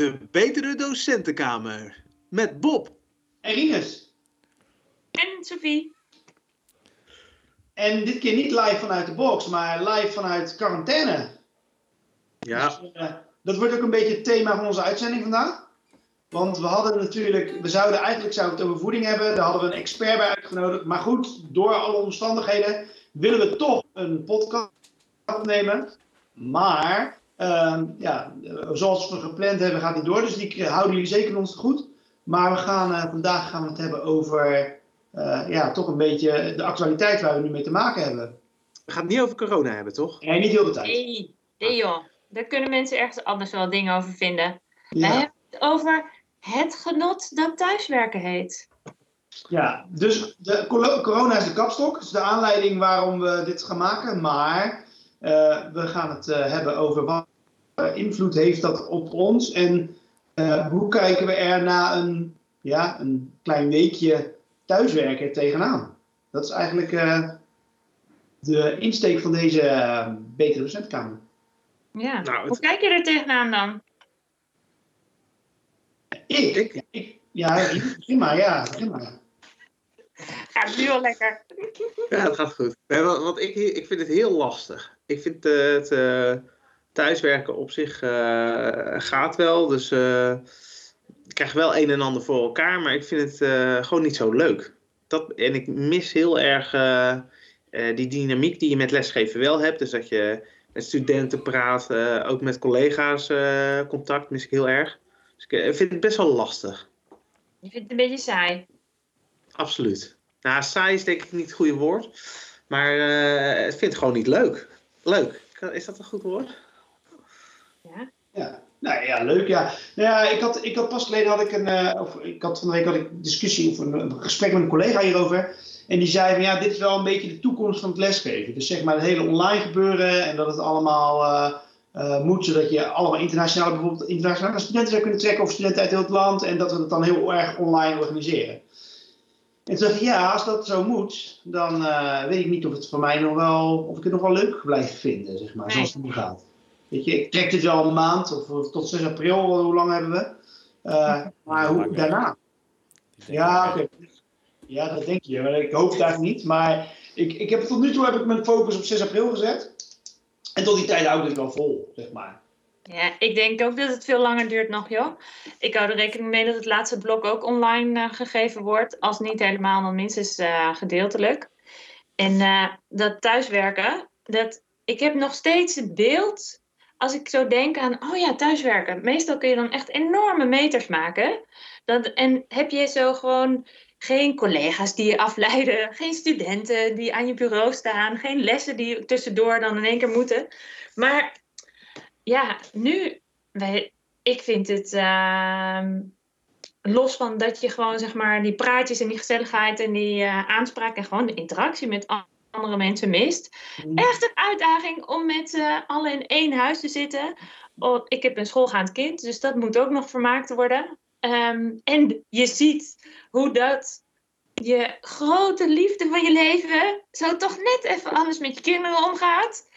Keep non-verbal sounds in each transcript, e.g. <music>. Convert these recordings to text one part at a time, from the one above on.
De Betere Docentenkamer. Met Bob. En Rinus. En Sophie. En dit keer niet live vanuit de box, maar live vanuit quarantaine. Ja. Dus, eh, dat wordt ook een beetje het thema van onze uitzending vandaag. Want we hadden natuurlijk, we zouden eigenlijk zouden we het over voeding hebben. Daar hadden we een expert bij uitgenodigd. Maar goed, door alle omstandigheden willen we toch een podcast opnemen. Maar, ja, zoals we gepland hebben, gaat die door. Dus die houden jullie zeker ons goed. Maar we gaan, eh, vandaag gaan we het hebben over, eh, ja, toch een beetje de actualiteit waar we nu mee te maken hebben. We gaan het niet over corona hebben, toch? Nee, niet heel de tijd. Nee, nee joh. Daar kunnen mensen ergens anders wel dingen over vinden. We Ja. hebben het over het genot dat thuiswerken heet. Ja, dus de corona is de kapstok. Dat is de aanleiding waarom we dit gaan maken. Maar eh, we gaan het eh, hebben over wat invloed heeft dat op ons. En eh, hoe kijken we er na een, ja, een klein weekje thuiswerken tegenaan. Dat is eigenlijk eh, de insteek van deze eh, betere docentkamer. Ja. Nou, Hoe kijk je er tegenaan dan? Ik? Ik? Ja, ik, ja maar. Gaat nu al lekker. Ja, het gaat goed. Nee, want ik, ik vind het heel lastig. Ik vind eh, het eh, thuiswerken op zich eh, gaat wel. Dus eh, ik krijg wel een en ander voor elkaar. Maar ik vind het eh, gewoon niet zo leuk. Dat, en ik mis heel erg die dynamiek die je met lesgeven wel hebt. Dus dat je met studenten praat. ook met collega's contact mis ik heel erg. Dus ik vind het best wel lastig. Je vindt het een beetje saai. Absoluut. Nou, saai is denk ik niet het goede woord. Maar eh, ik vind het gewoon niet leuk. Leuk. Is dat een goed woord? Ja. Ja, nou ja, leuk. Ja. Nou ja, ik had, ik had pas geleden had ik een, eh, of ik had van de week had ik discussie of een, een gesprek met een collega hierover. En die zei van ja, dit is wel een beetje de toekomst van het lesgeven. Dus zeg maar het hele online gebeuren en dat het allemaal eh, eh, moet, zodat je allemaal internationale, bijvoorbeeld internationale studenten zou kunnen trekken of studenten uit heel het land. En dat we het dan heel erg online organiseren. En toen dacht ik, ja, als dat zo moet, dan weet ik niet of het voor mij nog wel, of ik het nog wel leuk blijf vinden, zeg maar, Nee. zoals het nu gaat. Weet je, ik trek dit wel een maand, of, of tot 6 april, hoe lang hebben we? Eh, maar hoe, daarna? Ja, dat- oké. Ja, dat denk je. Maar ik hoop het eigenlijk niet. Maar ik, ik heb, tot nu toe heb ik mijn focus op 6 april gezet. En tot die tijd hou ik het wel vol, zeg maar. Ja, ik denk ook dat het veel langer duurt nog, joh. Ik hou er rekening mee dat het laatste blok ook online eh, gegeven wordt. Als niet helemaal, dan minstens eh, gedeeltelijk. En eh, dat thuiswerken, dat, ik heb nog steeds het beeld, als ik zo denk aan, oh ja, thuiswerken. Meestal kun je dan echt enorme meters maken. Dat, en heb je zo gewoon geen collega's die je afleiden, <laughs> geen studenten die aan je bureau staan, geen lessen die tussendoor dan in één keer moeten. Maar ja, nu, ik vind het ehm, los van dat je gewoon zeg maar die praatjes en die gezelligheid en die eh, aanspraak en gewoon de interactie met andere mensen mist. Echt een uitdaging om met z'n allen in één huis te zitten. Oh, ik heb een schoolgaand kind, dus dat moet ook nog vermaakt worden. Ehm, en je ziet hoe dat je grote liefde van je leven zo toch net even anders met je kinderen omgaat.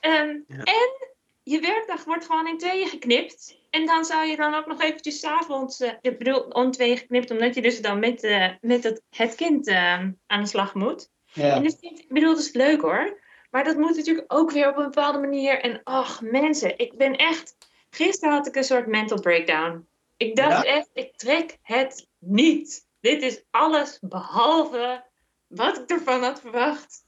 Ehm, Ja. En je werkdag wordt gewoon in tweeën geknipt. En dan zou je dan ook nog eventjes 's avonds, eh, ik bedoel, om tweeën geknipt, omdat je dus dan met, eh, met het, het kind eh, aan de slag moet. Ja. En dat vind ik, bedoel, dat is leuk hoor. Maar dat moet natuurlijk ook weer op een bepaalde manier. En ach, mensen, ik ben echt. Gisteren had ik een soort mental breakdown. Ik dacht echt, ik trek het niet. Dit is alles behalve wat ik ervan had verwacht.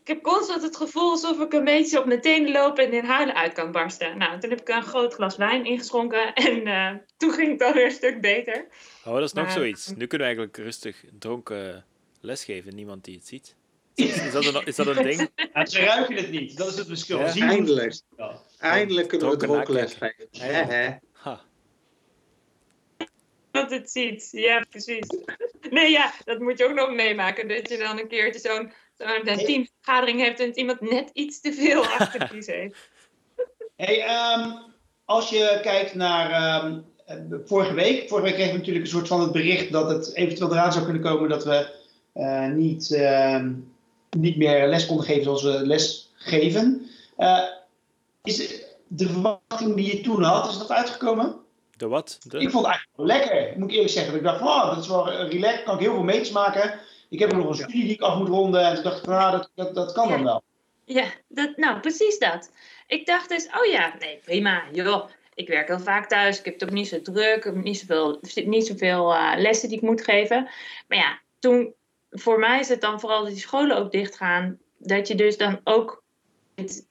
Ik heb constant het gevoel alsof ik een beetje op mijn tenen loop en in huilen uit kan barsten. Nou, toen heb ik een groot glas wijn ingeschonken en eh, toen ging het alweer een stuk beter. Oh, dat is nog Maar- zoiets. Nu kunnen we eigenlijk rustig dronken lesgeven. Niemand die het ziet. Is, is, dat, een, is dat een ding? <laughs> Ja, ze ruiken het niet. Dat is het verschil. Ja. Zien hoe- Eindelijk. Ja. Eindelijk kunnen we geven. Hè. Ha. Dat het ziet, ja precies. Nee ja, dat moet je ook nog meemaken. Dat je dan een keertje zo'n zo'n teamvergadering hebt en iemand net iets te veel <laughs> achter kiezen heeft. Hey, ehm, als je kijkt naar ehm, eh, vorige week. Vorige week kregen we natuurlijk een soort van het bericht dat het eventueel eraan zou kunnen komen dat we eh, niet, ehm, niet meer les konden geven zoals we les geven. Eh, is de verwachting die je toen had, is dat uitgekomen? De wat? De... Ik vond het eigenlijk wel lekker, moet ik eerlijk zeggen. Ik dacht van, oh, dat is wel relaxed, kan ik heel veel meters maken. Ik heb nog een studie die ik af moet ronden. En toen dacht ik van, ah, dat, dat, dat kan dan wel. Ja, dat, nou precies dat. Ik dacht dus, oh ja, nee, prima, joh. Ik werk heel vaak thuis, ik heb het ook niet zo druk, ik heb niet zoveel, niet zoveel uh, lessen die ik moet geven. Maar ja, toen, voor mij is het dan vooral dat die scholen ook dicht gaan. Dat je dus dan ook met,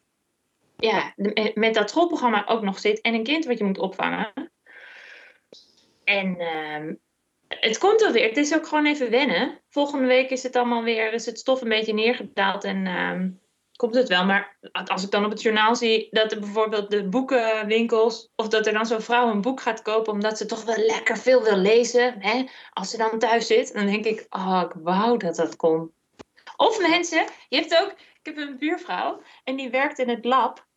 ja, met dat schoolprogramma ook nog zit en een kind wat je moet opvangen. En uh, het komt wel weer. Het is ook gewoon even wennen. Volgende week is het allemaal weer, is het stof een beetje neergedaald en uh, komt het wel. Maar als ik dan op het journaal zie dat er bijvoorbeeld de boekenwinkels, of dat er dan zo'n vrouw een boek gaat kopen omdat ze toch wel lekker veel wil lezen, hè, als ze dan thuis zit, dan denk ik, oh, ik wou dat dat kon. Of mensen, je hebt ook, ik heb een buurvrouw en die werkt in het lab.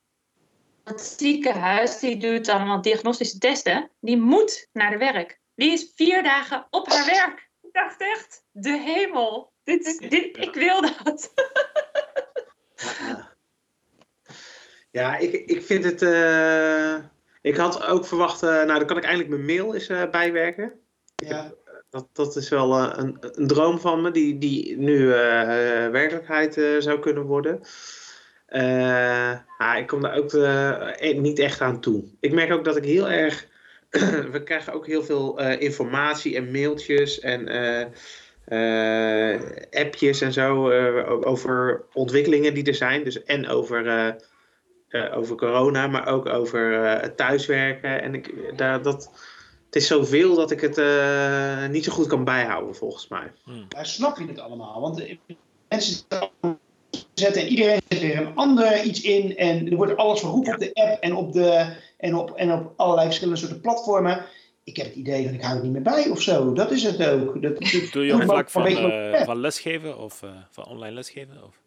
Het ziekenhuis, die doet allemaal diagnostische testen. Die moet naar de werk. Die is vier dagen op haar werk. Ik dacht echt, de hemel. Dit is, dit, ik wil dat. <laughs> Ja, ik, ik vind het. Uh, ik had ook verwacht. Uh, nou, dan kan ik eindelijk mijn mail eens uh, bijwerken. Ja. Dat, dat is wel een, een droom van me, die, die nu werkelijkheid zou kunnen worden. ah, ik kom daar ook niet echt aan toe. Ik merk ook dat ik heel erg. <clears throat> we krijgen ook heel veel informatie en mailtjes en uh, appjes en zo uh, over ontwikkelingen die er zijn. Dus en over, uh, over corona, maar ook over het thuiswerken. En ik, daar, dat, het is zoveel dat ik het niet zo goed kan bijhouden, volgens mij. Hmm. Daar snap je het allemaal. Want mensen zetten en iedereen zet weer een ander iets in. En er wordt alles verroepen op de app en op, de, en, op, en op allerlei verschillende soorten platformen ik heb het idee dat ik hou er niet meer bij of zo. Dat is het ook. Dat, dat, <laughs> Doe je op vlak van, uh, van lesgeven of uh, van online lesgeven? Of,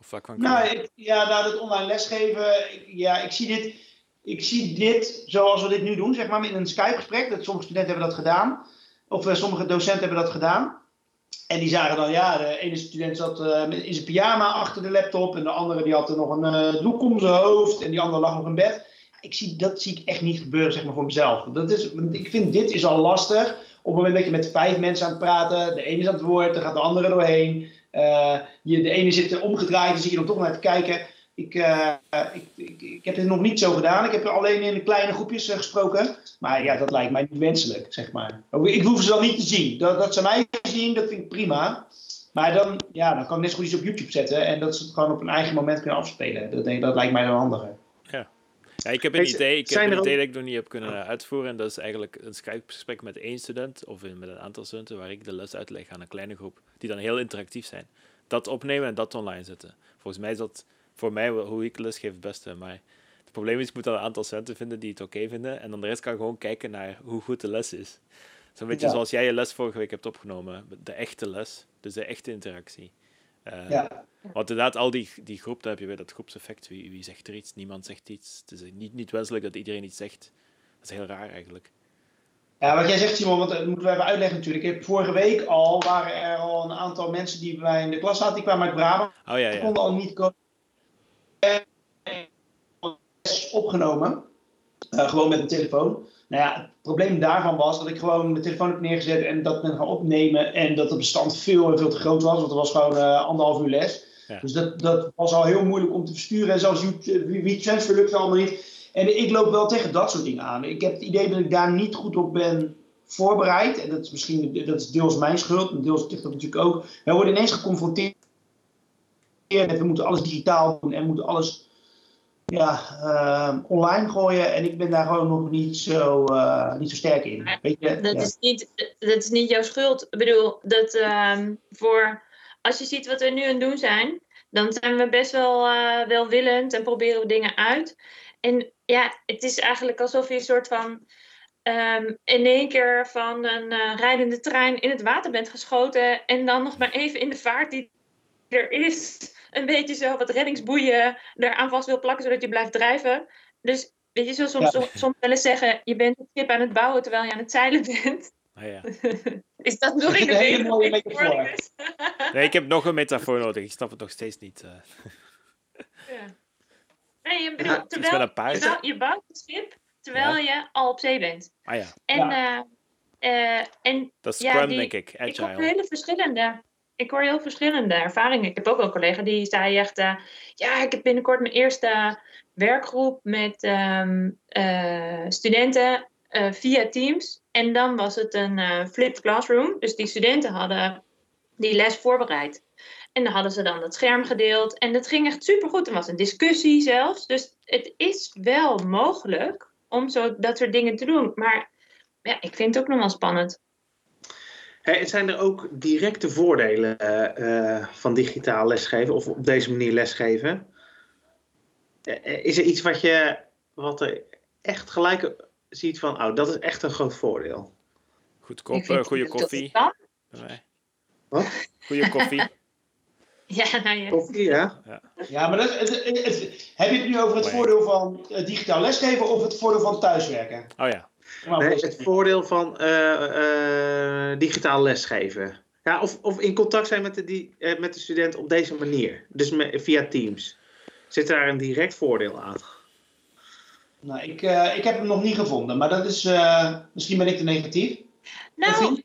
of vlak van nou, ik, ja, nou, dat online lesgeven, ik, ja, ik zie dit... Ik zie dit zoals we dit nu doen, zeg maar, in een Skype-gesprek. Dat sommige studenten hebben dat gedaan. Of uh, sommige docenten hebben dat gedaan. En die zagen dan, ja, de ene student zat in zijn pyjama achter de laptop. En de andere die had er nog een doek om zijn hoofd. En die andere lag nog in bed ik zie, dat zie ik echt niet gebeuren zeg maar, voor mezelf. Dat is, ik vind dit is al lastig. Op het moment dat je met vijf mensen aan het praten, de ene is aan het woord, dan gaat de andere doorheen. Uh, je, de ene zit omgedraaid, dan zie je dan toch naar te kijken. Ik, uh, ik, ik, ik, heb het nog niet zo gedaan. Ik heb alleen in kleine groepjes uh, gesproken. Maar ja, dat lijkt mij niet wenselijk, zeg maar. Ik hoef ze dan niet te zien. Dat, dat ze mij zien, dat vind ik prima. Maar dan, ja, dan kan ik net zo goed iets op YouTube zetten. En dat ze het gewoon op een eigen moment kunnen afspelen. Dat, dat lijkt mij dan handiger. Ja, ik heb een idee, ik heb een idee dat ik nog niet heb kunnen uitvoeren. En dat is eigenlijk een Skype-gesprek met één student of met een aantal studenten, waar ik de les uitleg aan een kleine groep, die dan heel interactief zijn. Dat opnemen en dat online zetten. Volgens mij is dat voor mij, hoe ik les geef, het beste. Maar het probleem is, ik moet dan een aantal studenten vinden die het oké vinden. En dan de rest kan gewoon kijken naar hoe goed de les is. Zo'n beetje zoals jij je les vorige week hebt opgenomen. De echte les, dus de echte interactie. Uh, ja. Want inderdaad, al die, die groep, daar heb je weer dat groepseffect. Wie, wie zegt er iets? Niemand zegt iets. Het is niet, niet wenselijk dat iedereen iets zegt. Dat is heel raar eigenlijk. Ja, wat jij zegt, Simon, want dat moeten we even uitleggen natuurlijk. Ik heb, vorige week al waren er al een aantal mensen die bij mij in de klas zaten. Die kwamen uit Brabant. Oh ja, ja. Die konden al niet komen. En opgenomen. Uh, gewoon met een telefoon. Nou ja, het probleem daarvan was dat ik gewoon mijn telefoon heb neergezet en dat men gaan opnemen. En dat de bestand veel en veel te groot was, want het was gewoon uh, anderhalf uur les. Dus dat, dat was al heel moeilijk om te versturen. En zelfs WeTransfer lukte allemaal niet. En ik loop wel tegen dat soort dingen aan. Ik heb het idee dat ik daar niet goed op ben voorbereid. En dat is misschien dat is deels mijn schuld, en deels ligt dat natuurlijk ook. We worden ineens geconfronteerd met we moeten alles digitaal doen en moeten alles ja, uh, online gooien. En ik ben daar gewoon nog niet zo, uh, niet zo sterk in. Weet je? Dat, is niet, dat is niet jouw schuld. Ik bedoel, dat uh, voor, als je ziet wat we nu aan het doen zijn, dan zijn we best wel uh, welwillend en proberen we dingen uit. En ja, het is eigenlijk alsof je een soort van um, in één keer van een uh, rijdende trein in het water bent geschoten. En dan nog maar even in de vaart die er is een beetje zo wat reddingsboeien eraan vast wil plakken, zodat je blijft drijven. Dus weet je, zo soms, ja. soms wel eens zeggen, je bent het schip aan het bouwen terwijl je aan het zeilen bent. Ah, ja. <laughs> is dat nog een hele mooie metafoor? <laughs> nee, ik heb nog een metafoor nodig. Ik snap het nog steeds niet. Uh. ja. Nee, je bedoelt, terwijl je, bouwt, je bouwt het schip terwijl je al op zee bent. Ah ja. En, uh, en dat is Scrum, denk ik. Agile. Ik hoor hele verschillende. Ik hoor heel verschillende ervaringen. Ik heb ook wel een collega die zei echt: uh, Ja, ik heb binnenkort mijn eerste werkgroep met um, studenten via Teams. En dan was het een flipped classroom. Dus die studenten hadden die les voorbereid. En dan hadden ze dan het scherm gedeeld. En dat ging echt supergoed. Er was een discussie zelfs. Dus het is wel mogelijk om zo dat soort dingen te doen. Maar ja, ik vind het ook nog wel spannend. Hey, zijn er ook directe voordelen uh, van digitaal lesgeven of op deze manier lesgeven? Uh, is er iets wat je wat er echt gelijk ziet van, oh, dat is echt een groot voordeel? Goed kop, goede koffie. Wat? Goede koffie. <laughs> Ja, nou ja. Koffie, ja. Ja, ja maar dat, het, het, heb je het nu over het voordeel van uh, digitaal lesgeven of het voordeel van thuiswerken? Oh ja. Nee, het voordeel van uh, uh, digitaal lesgeven. Ja, of, of in contact zijn met de, die, met de student op deze manier. Dus via Teams. Zit daar een direct voordeel aan? Nou, ik, ik heb hem nog niet gevonden, maar dat is misschien ben ik te negatief. Nou,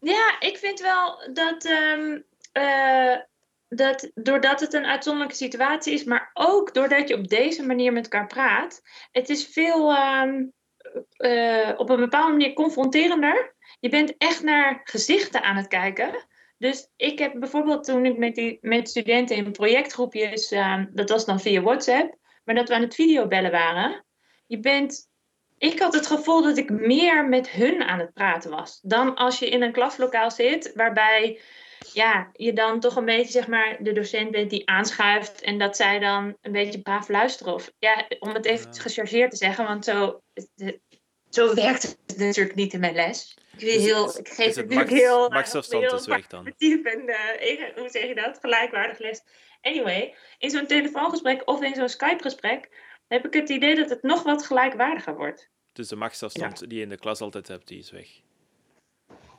ja, ik vind wel dat um, dat doordat het een uitzonderlijke situatie is, maar ook doordat je op deze manier met elkaar praat, het is veel uh, uh, op een bepaalde manier confronterender. Je bent echt naar gezichten aan het kijken. Dus ik heb bijvoorbeeld toen ik met, die, met studenten in projectgroepjes, uh, dat was dan via WhatsApp, maar dat we aan het videobellen waren. Je bent ik had het gevoel dat ik meer met hun aan het praten was. Dan als je in een klaslokaal zit, waarbij ja, je dan toch een beetje zeg maar de docent bent die aanschuift en dat zij dan een beetje braaf luisteren. Of ja, om het even gechargeerd te zeggen, want zo, zo werkt het natuurlijk niet in mijn les. Ik, dus heel, ik geef het natuurlijk heel. Maksafstand is weg dan. En uh, hoe zeg je dat? Gelijkwaardig les. Anyway, in zo'n telefoongesprek of in zo'n Skype-gesprek heb ik het idee dat het nog wat gelijkwaardiger wordt. Dus de machtsafstand die je in de klas altijd hebt, die is weg.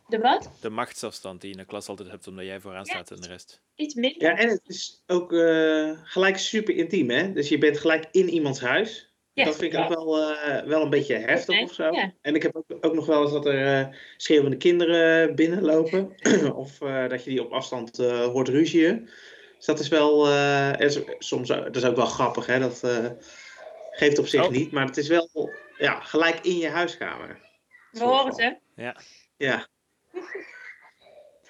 De wat? De machtsafstand die je in de klas altijd hebt, omdat jij vooraan staat en de rest. Iets minder. Ja, en het is ook uh, gelijk super intiem, hè? Dus je bent gelijk in iemands huis. Ja. Dat vind ik ook wel, uh, wel een beetje heftig of zo. Ja. En ik heb ook, ook, nog wel eens dat er uh, schreeuwende kinderen binnenlopen. <clears throat> of dat je die op afstand hoort ruzien. Dus dat is wel, is, soms, dat is ook wel grappig, hè? Dat geeft op zich oh. niet. Maar het is wel ja, gelijk in je huiskamer. We horen ze. Ja. Ja.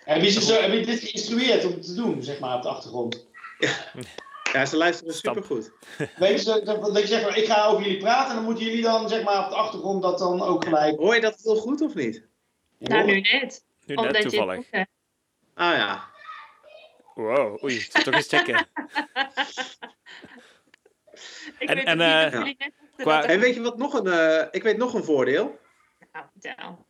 Heb je, zo, heb je dit geïnstrueerd om te doen, zeg maar, op de achtergrond? Ja, ja ze luisteren supergoed. <laughs> Weet je, dat je zegt, ik ga over jullie praten en dan moeten jullie dan, zeg maar, op de achtergrond dat dan ook gelijk... Hoor je dat heel goed of niet? Nou, nu net. Nu net toevallig. Je ah ja. Wow, oei, toch eens checken. <laughs> ik en, weet en, uh, ja. Qua... En weet je wat nog een, uh, ik weet nog een voordeel. Nou, vertel.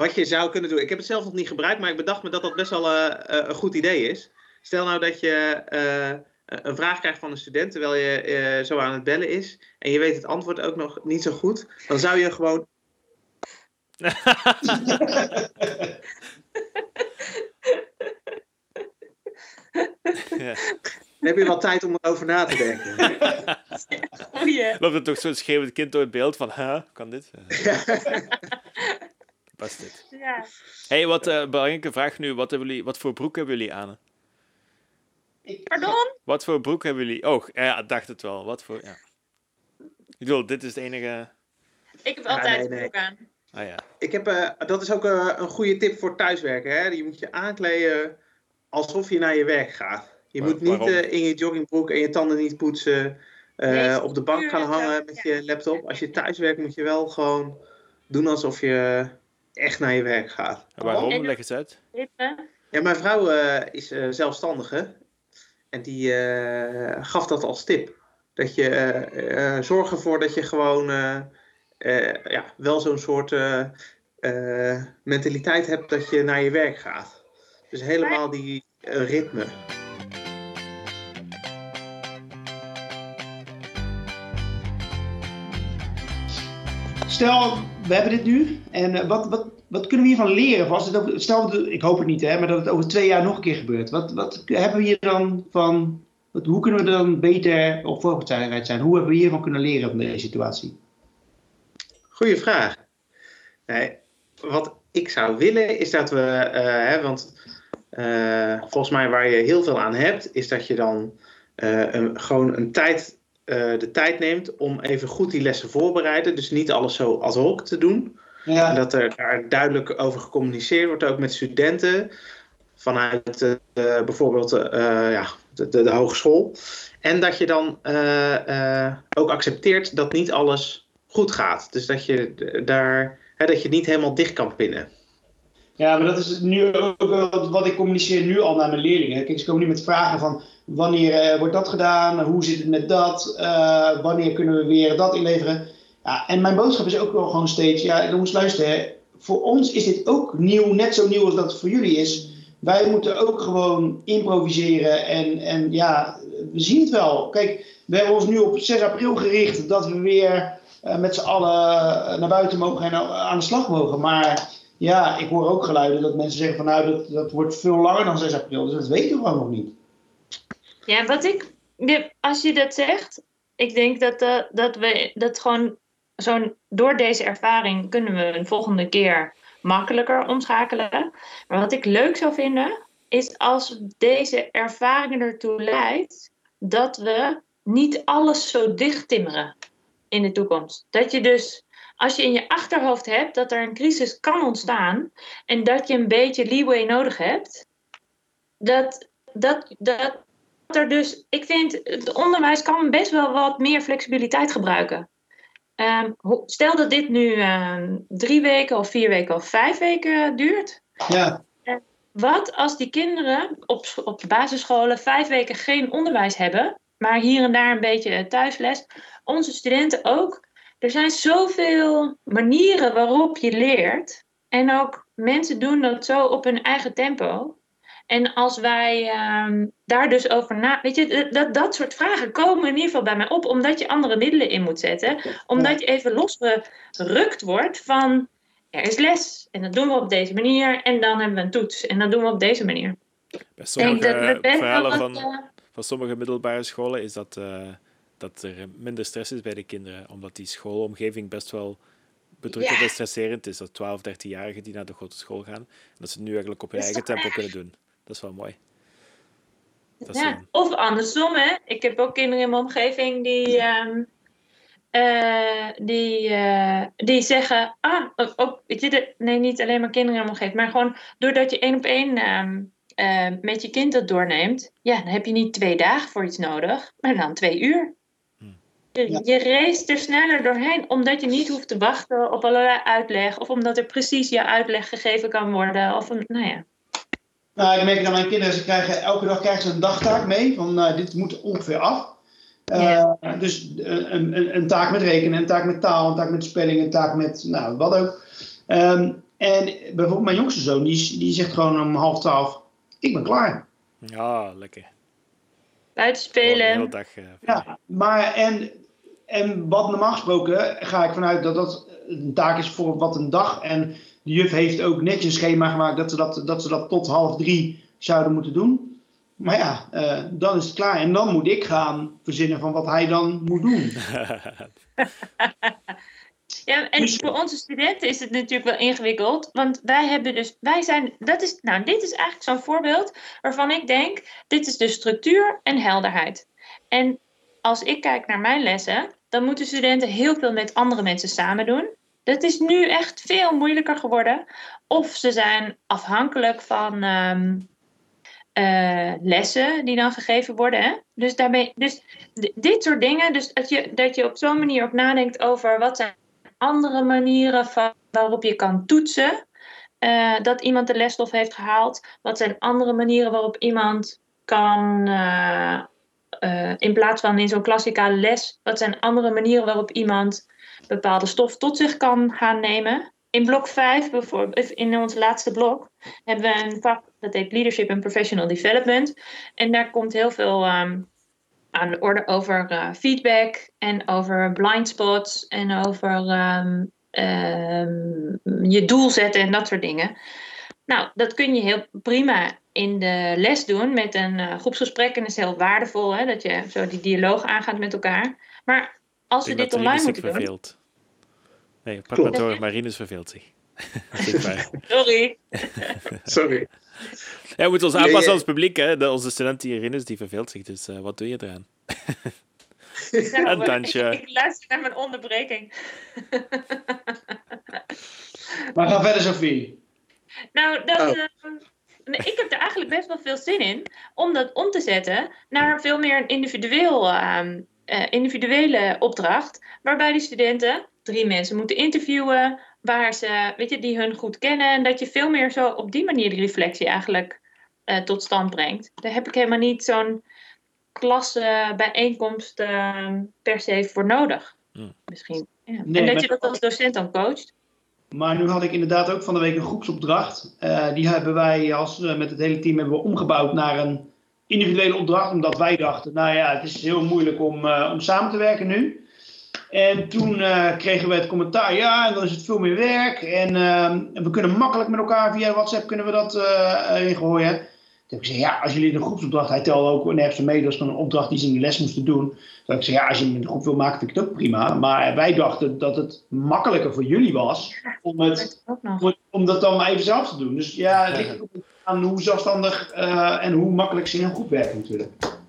Wat je zou kunnen doen. Ik heb het zelf nog niet gebruikt, maar ik bedacht me dat dat best wel uh, een goed idee is. Stel nou dat je uh, een vraag krijgt van een student terwijl je zo aan het bellen is. En je weet het antwoord ook nog niet zo goed. Dan zou je gewoon. ja. <laughs> Dan heb je wel tijd om erover na te denken. Goeie. Loopt er toch zo'n schreeuwend kind door het beeld van, huh, kan dit? <laughs> Was dit. Ja. hey, wat uh, belangrijke vraag nu. Wat, hebben jullie, wat voor broek hebben jullie aan? Pardon? Wat voor broek hebben jullie? Oh, ja, dacht het wel. Wat voor, ja. Ik bedoel, dit is het enige... Ik heb altijd ja, nee, nee. broek aan. Ah, ja. Ik heb, uh, dat is ook uh, een goede tip voor thuiswerken. Hè? Je moet je aankleden alsof je naar je werk gaat. Je moet niet uh, in je joggingbroek en je tanden niet poetsen. Nee, op de bank gaan hangen met je laptop. Als je thuiswerkt moet je wel gewoon doen alsof je echt naar je werk gaat. En waarom? Leg eens uit. Ja, mijn vrouw uh, is uh, zelfstandige. En die uh, gaf dat als tip. Dat je zorg ervoor dat je gewoon ja, wel zo'n soort mentaliteit hebt dat je naar je werk gaat. Dus helemaal die ritme. Stel, we hebben dit nu. En eh, wat, wat, wat kunnen we hiervan leren? Het stel, ik hoop het niet, hè, maar dat het over twee jaar nog een keer gebeurt. Wat, wat hebben we hier dan van. Wat, hoe kunnen we dan beter op voorbereid zijn? Hoe hebben we hiervan kunnen leren van deze situatie? Goeie vraag. Wat ik zou willen is dat we, hè, want volgens mij waar je heel veel aan hebt, is dat je dan een, gewoon een tijd, de tijd neemt om even goed die lessen voorbereiden. Dus niet alles zo ad hoc te doen. Ja. En dat er daar duidelijk over gecommuniceerd wordt, ook met studenten vanuit uh, bijvoorbeeld uh, ja, de, de, de, hogeschool. En dat je dan ook accepteert dat niet alles goed gaat. Dus dat je daar hè, dat je niet helemaal dicht kan pinnen. Ja, maar dat is nu ook wat ik communiceer nu al naar mijn leerlingen. Kijk, ze komen nu met vragen van wanneer wordt dat gedaan? Hoe zit het met dat? wanneer kunnen we weer dat inleveren? Ja, en mijn boodschap is ook wel gewoon steeds, ja jongens luisteren, voor ons is dit ook nieuw, net zo nieuw als dat voor jullie is. Wij moeten ook gewoon improviseren en, en ja, we zien het wel. Kijk, we hebben ons nu op 6 april gericht dat we weer uh, met z'n allen naar buiten mogen en aan de slag mogen. Maar ja, ik hoor ook geluiden dat mensen zeggen van nou, dat, dat wordt veel langer dan 6 april. Dus dat weten we gewoon nog niet. Ja, wat ik, als je dat zegt, ik denk dat, dat we dat gewoon zo'n, door deze ervaring kunnen we een volgende keer makkelijker omschakelen. Maar wat ik leuk zou vinden, is als deze ervaring ertoe leidt dat we niet alles zo dicht timmeren in de toekomst. Dat je dus, als je in je achterhoofd hebt dat er een crisis kan ontstaan en dat je een beetje leeway nodig hebt, dat, dat, dat er dus, ik vind, het onderwijs kan best wel wat meer flexibiliteit gebruiken. Um, stel dat dit nu uh, drie weken of vier weken of vijf weken duurt. Ja. Uh, wat als die kinderen op, op basisscholen vijf weken geen onderwijs hebben, maar hier en daar een beetje thuisles? Onze studenten ook. Er zijn zoveel manieren waarop je leert. En ook mensen doen dat zo op hun eigen tempo. En als wij um, daar dus over na. Weet je, dat, dat soort vragen komen in ieder geval bij mij op, omdat je andere middelen in moet zetten. Omdat je even losgerukt wordt van. Er is les en dat doen we op deze manier. En dan hebben we een toets en dat doen we op deze manier. Bij sommige verhalen van, uh, van sommige middelbare scholen is dat, uh, dat er minder stress is bij de kinderen, omdat die schoolomgeving best wel bedrukkend ja. en stresserend is. Dat 12, 13-jarigen die naar de grote school gaan, dat ze het nu eigenlijk op hun eigen tempo kunnen doen. Dat is wel mooi. Dat ja, een... Of andersom, hè. Ik heb ook kinderen in mijn omgeving die, um, uh, die, uh, die zeggen... Ah, ook, weet je, de, nee, niet alleen maar kinderen in mijn omgeving. Maar gewoon doordat je één op één um, uh, met je kind dat doorneemt... Ja, dan heb je niet twee dagen voor iets nodig, maar dan twee uur. Je, je race er sneller doorheen, omdat je niet hoeft te wachten op allerlei uitleg. Of omdat er precies je uitleg gegeven kan worden. Of een, nou ja. Nou, ik merk dat mijn kinderen, ze krijgen, elke dag krijgen ze een dagtaak mee. Van uh, dit moet ongeveer af. Uh, ja. Dus een, een, een, taak met rekenen, een taak met taal, een taak met spelling, een taak met nou, wat ook. Um, en bijvoorbeeld mijn jongste zoon, die, die zegt gewoon om half twaalf, ik ben klaar. Ja, lekker. Buiten spelen. Oh, dag, uh, ja, maar en, en wat normaal gesproken ga ik vanuit dat dat een taak is voor wat een dag. En de juf heeft ook netjes een schema gemaakt dat ze dat, dat, ze dat tot half drie zouden moeten doen. Maar ja, uh, dan is het klaar. En dan moet ik gaan verzinnen van wat hij dan moet doen. <laughs> ja, en dus, voor onze studenten is het natuurlijk wel ingewikkeld. Want wij hebben dus, wij zijn, dat is, nou, dit is eigenlijk zo'n voorbeeld waarvan ik denk, dit is de structuur en helderheid. En als ik kijk naar mijn lessen, dan moeten studenten heel veel met andere mensen samen doen. Het is nu echt veel moeilijker geworden. Of ze zijn afhankelijk van um, uh, lessen die dan gegeven worden. Hè? Dus, daarmee, dus dit soort dingen, dus dat je, dat je op zo'n manier ook nadenkt over wat zijn andere manieren van, waarop je kan toetsen. Uh, dat iemand de lesstof heeft gehaald. Wat zijn andere manieren waarop iemand kan, uh, in plaats van in zo'n klassikale les, wat zijn andere manieren waarop iemand bepaalde stof tot zich kan gaan nemen. In blok 5, bijvoorbeeld, in ons laatste blok, hebben we een vak dat heet Leadership and Professional Development. En daar komt heel veel um, aan de orde over uh, feedback en over blind spots en over um, um, je doel zetten en dat soort dingen. Nou, dat kun je heel prima in de les doen met een uh, groepsgesprek. En dat is heel waardevol, hè, dat je zo die dialoog aangaat met elkaar. Maar als we dit online moeten doen... Nee, Papator Marinus verveelt zich. <laughs> Sorry. <laughs> Sorry. Ja, we moeten ons aanpassen als publiek. Hè? onze student Irinus die verveelt zich, dus uh, wat doe je eraan? <laughs> Nou, een dansje. Ik, ik, luister naar mijn onderbreking. maar ga verder, Sophie. Nou, dat, oh. uh, ik heb er eigenlijk best wel veel zin in om dat om te zetten naar veel meer een individueel, uh, individuele opdracht. Waarbij die studenten drie mensen moeten interviewen, waar ze, weet je, die hun goed kennen. En dat je veel meer zo op die manier die reflectie eigenlijk uh, tot stand brengt. Daar heb ik helemaal niet zo'n klasse bijeenkomst uh, per se voor nodig. Hmm. Misschien. Ja. en dat je dat als docent dan coacht. Maar nu had ik inderdaad ook van de week een groepsopdracht. Uh, die hebben wij als, met het hele team hebben we omgebouwd naar een individuele opdracht. Omdat wij dachten, nou ja, het is heel moeilijk om, om samen te werken nu. En toen uh, kregen we het commentaar, ja, en dan is het veel meer werk. En, uh, we kunnen makkelijk met elkaar via WhatsApp kunnen we dat uh, ingooien. Toen heb ik gezegd, ja, als jullie een groepsopdracht, hij telde ook nergens mee, dat is een opdracht die ze in de les moesten doen. Toen heb ik gezegd, ja, als je een groep wil maken, vind ik het ook prima. Maar wij dachten dat het makkelijker voor jullie was om, het, om, dat dan maar even zelf te doen. Dus ja, het ligt ook aan hoe zelfstandig en hoe makkelijk ze in een groep werken natuurlijk.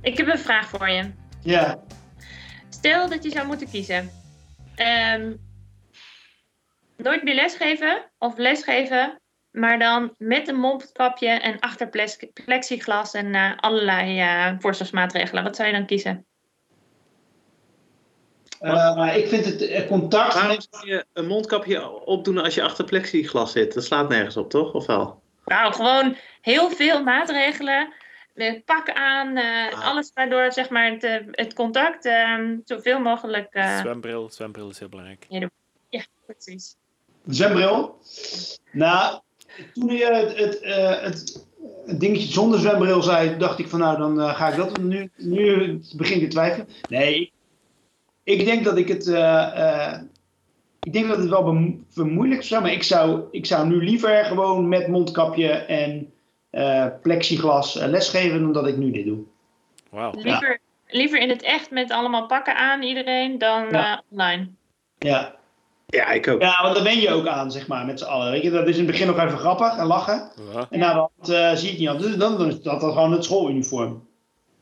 Ik heb een vraag voor je. Ja. Stel dat je zou moeten kiezen. Um, nooit meer lesgeven of lesgeven, maar dan met een mondkapje en achter plexiglas en uh, allerlei uh, voorzorgsmaatregelen. Wat zou je dan kiezen? Uh, ik vind het contact. Waarom zou je een mondkapje opdoen als je achter plexiglas zit? Dat slaat nergens op, toch? Of wel? Nou, gewoon heel veel maatregelen pak aan, uh, alles waardoor zeg maar, het, eh, het contact uh, zoveel mogelijk. Uh... Zwembril, zwembril is heel belangrijk. Ja, precies. Zwembril? Nou, toen je het, het, het, het, dingetje zonder zwembril zei, dacht ik van nou, dan ga ik dat. Nu, nu begin ik te twijfelen. Nee, ik denk dat ik het. ik denk dat het wel vermoeilijk zou, maar ik zou, ik zou nu liever gewoon met mondkapje en plexiglas uh, lesgeven dan dat ik nu dit doe. Wow. Liever, liever in het echt met allemaal pakken aan iedereen dan ja. uh, online. Ja. Ja, ik ook. Ja, want daar ben je ook aan, zeg maar, met z'n allen. Weet je, dat is in het begin nog even grappig en lachen. Ja. En na dat zie je het niet anders. Dus dan, dan is dat dan gewoon het schooluniform.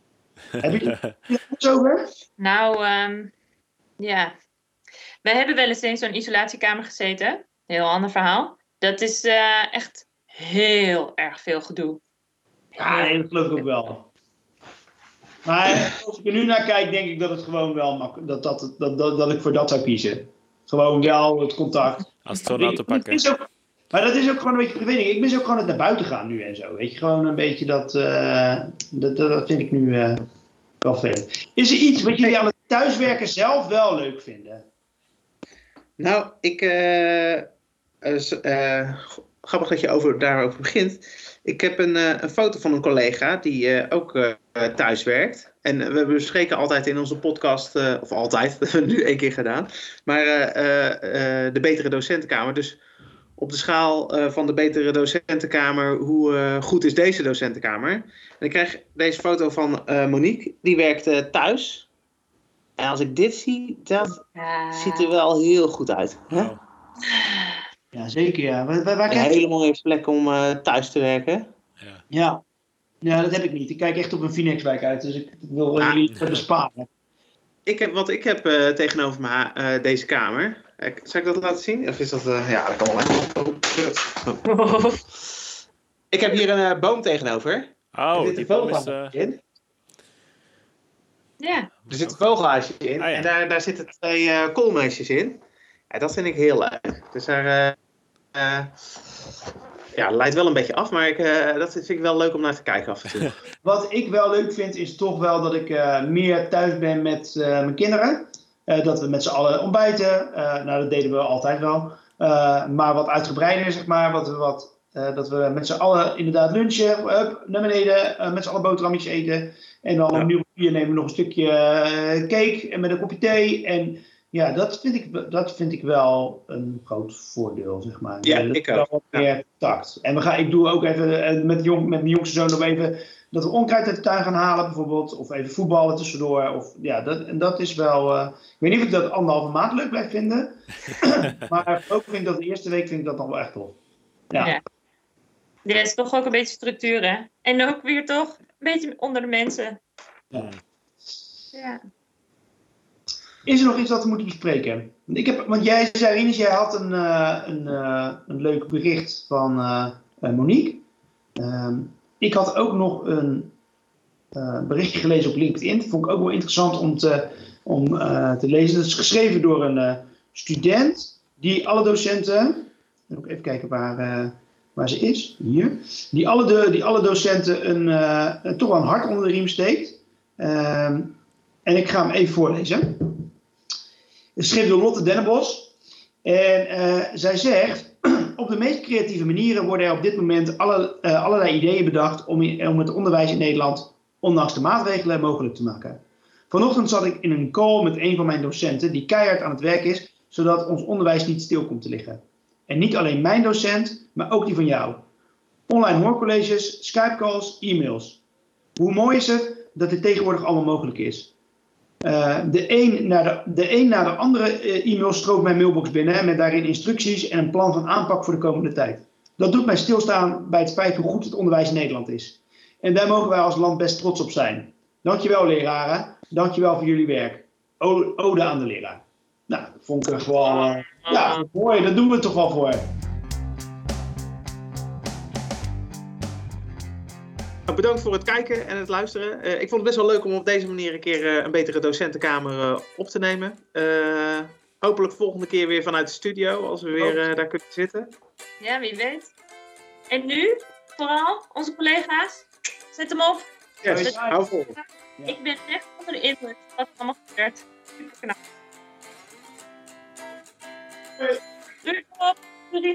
<laughs> Heb je het zover? Nou, um, ja. Wij hebben wel eens in zo'n isolatiekamer gezeten. Heel ander verhaal. Dat is echt heel erg veel gedoe. Ja, nee, dat geloof ik ook wel. Maar als ik er nu naar kijk, denk ik dat het gewoon wel makkelijk dat, dat, dat, dat, dat ik voor dat zou kiezen. Gewoon wel het contact. Als het zo te pakken. maar dat is ook gewoon een beetje, weet ik, ik mis ook gewoon het naar buiten gaan nu en zo. Weet je, gewoon een beetje dat, uh, dat, dat, vind ik nu uh, wel veel. Is er iets wat jullie aan het thuiswerken zelf wel leuk vinden? Nou, ik, uh, grappig dat je over, daarover begint. Ik heb een, uh, een foto van een collega die uh, ook uh, thuis werkt. En we bespreken altijd in onze podcast, of altijd, <laughs> dat hebben we nu één keer gedaan, maar de betere docentenkamer. Dus op de schaal van de betere docentenkamer, hoe goed is deze docentenkamer? En ik krijg deze foto van Monique, die werkt thuis. En als ik dit zie, dat ziet er wel heel goed uit. Hè? Ja, zeker ja. Waar, waar, waar een hele mooie plek om uh, thuis te werken. Ja. ja. Ja, dat heb ik niet. Ik kijk echt op een Phoenixwijk uit, dus ik wil ah. jullie besparen. Ik heb, wat ik heb uh, tegenover me uh, deze kamer. Zal ik dat laten zien? Of is dat... ja, dat kan wel. Oh, <laughs> ik heb hier een boom tegenover. Oh, er die boom is... in. Ja. Er zit een vogelhuisje in. Ah, ja. En daar, daar zitten twee koolmeisjes in. Ja, dat vind ik heel leuk. Dus daar, uh, ja, leidt wel een beetje af, maar ik, uh, dat vind ik wel leuk om naar te kijken af en toe. <laughs> Wat ik wel leuk vind, is toch wel dat ik uh, meer thuis ben met mijn kinderen. dat we met z'n allen ontbijten. nou, dat deden we altijd wel. maar wat uitgebreider, zeg maar. Wat, wat, dat we met z'n allen inderdaad lunchen, up, naar beneden, met z'n allen boterhammetjes eten. En dan ja. om nieuw uur nemen we nog een stukje cake en met een kopje thee. En Ja, dat vind, ik, dat vind ik wel een groot voordeel, zeg maar. Ja, ik ook. Wat meer tact. En we gaan, ik doe ook even eh, met, jong, met mijn jongste zoon nog even dat we onkruid uit de tuin gaan halen, bijvoorbeeld. Of even voetballen tussendoor. Of, ja, dat, en dat is wel. Uh, ik weet niet of ik dat anderhalve maand leuk blijf vinden. <laughs> maar ook vind ik dat de eerste week vind ik dat dan wel echt tof. Ja. ja. Ja, het is toch ook een beetje structuur, hè? En ook weer toch een beetje onder de mensen. Ja. ja. Is er nog iets wat we moeten bespreken? Ik heb, want jij zei, Ines, jij had een, uh, een, uh, een leuk bericht van uh, Monique. Ehm, ik had ook nog een berichtje gelezen op LinkedIn. Dat vond ik ook wel interessant om te, om, te lezen. Dat is geschreven door een student die alle docenten. Even kijken waar, waar ze is. Hier. Die alle, de, die alle docenten een, toch wel een hart onder de riem steekt. Ehm, en ik ga hem even voorlezen geschreven door Lotte Dennebos. En uh, zij zegt, <clears throat> op de meest creatieve manieren worden er op dit moment alle, uh, allerlei ideeën bedacht om, om het onderwijs in Nederland, ondanks de maatregelen, mogelijk te maken. Vanochtend zat ik in een call met een van mijn docenten die keihard aan het werk is, zodat ons onderwijs niet stil komt te liggen. En niet alleen mijn docent, maar ook die van jou. Online hoorcolleges, Skype calls, e-mails. Hoe mooi is het dat dit tegenwoordig allemaal mogelijk is? Uh, de, een naar de, de een na de andere uh, e-mail stroomt mijn mailbox binnen hè, met daarin instructies en een plan van aanpak voor de komende tijd. Dat doet mij stilstaan bij het feit hoe goed het onderwijs in Nederland is. En daar mogen wij als land best trots op zijn. Dankjewel leraren, dankjewel voor jullie werk. Ode aan de leraar. Nou, dat vond ik gewoon, ja, mooi, dat doen we toch wel voor. Bedankt voor het kijken en het luisteren. Uh, ik vond het best wel leuk om op deze manier een keer uh, een betere docentenkamer uh, op te nemen. hopelijk volgende keer weer vanuit de studio, als we weer daar kunnen zitten. Ja, wie weet. En nu, vooral, onze collega's, zet hem op. Yes, hou vol. Ik ben echt onder de indruk wat er allemaal gebeurt. Super knap. Doei op, Doei,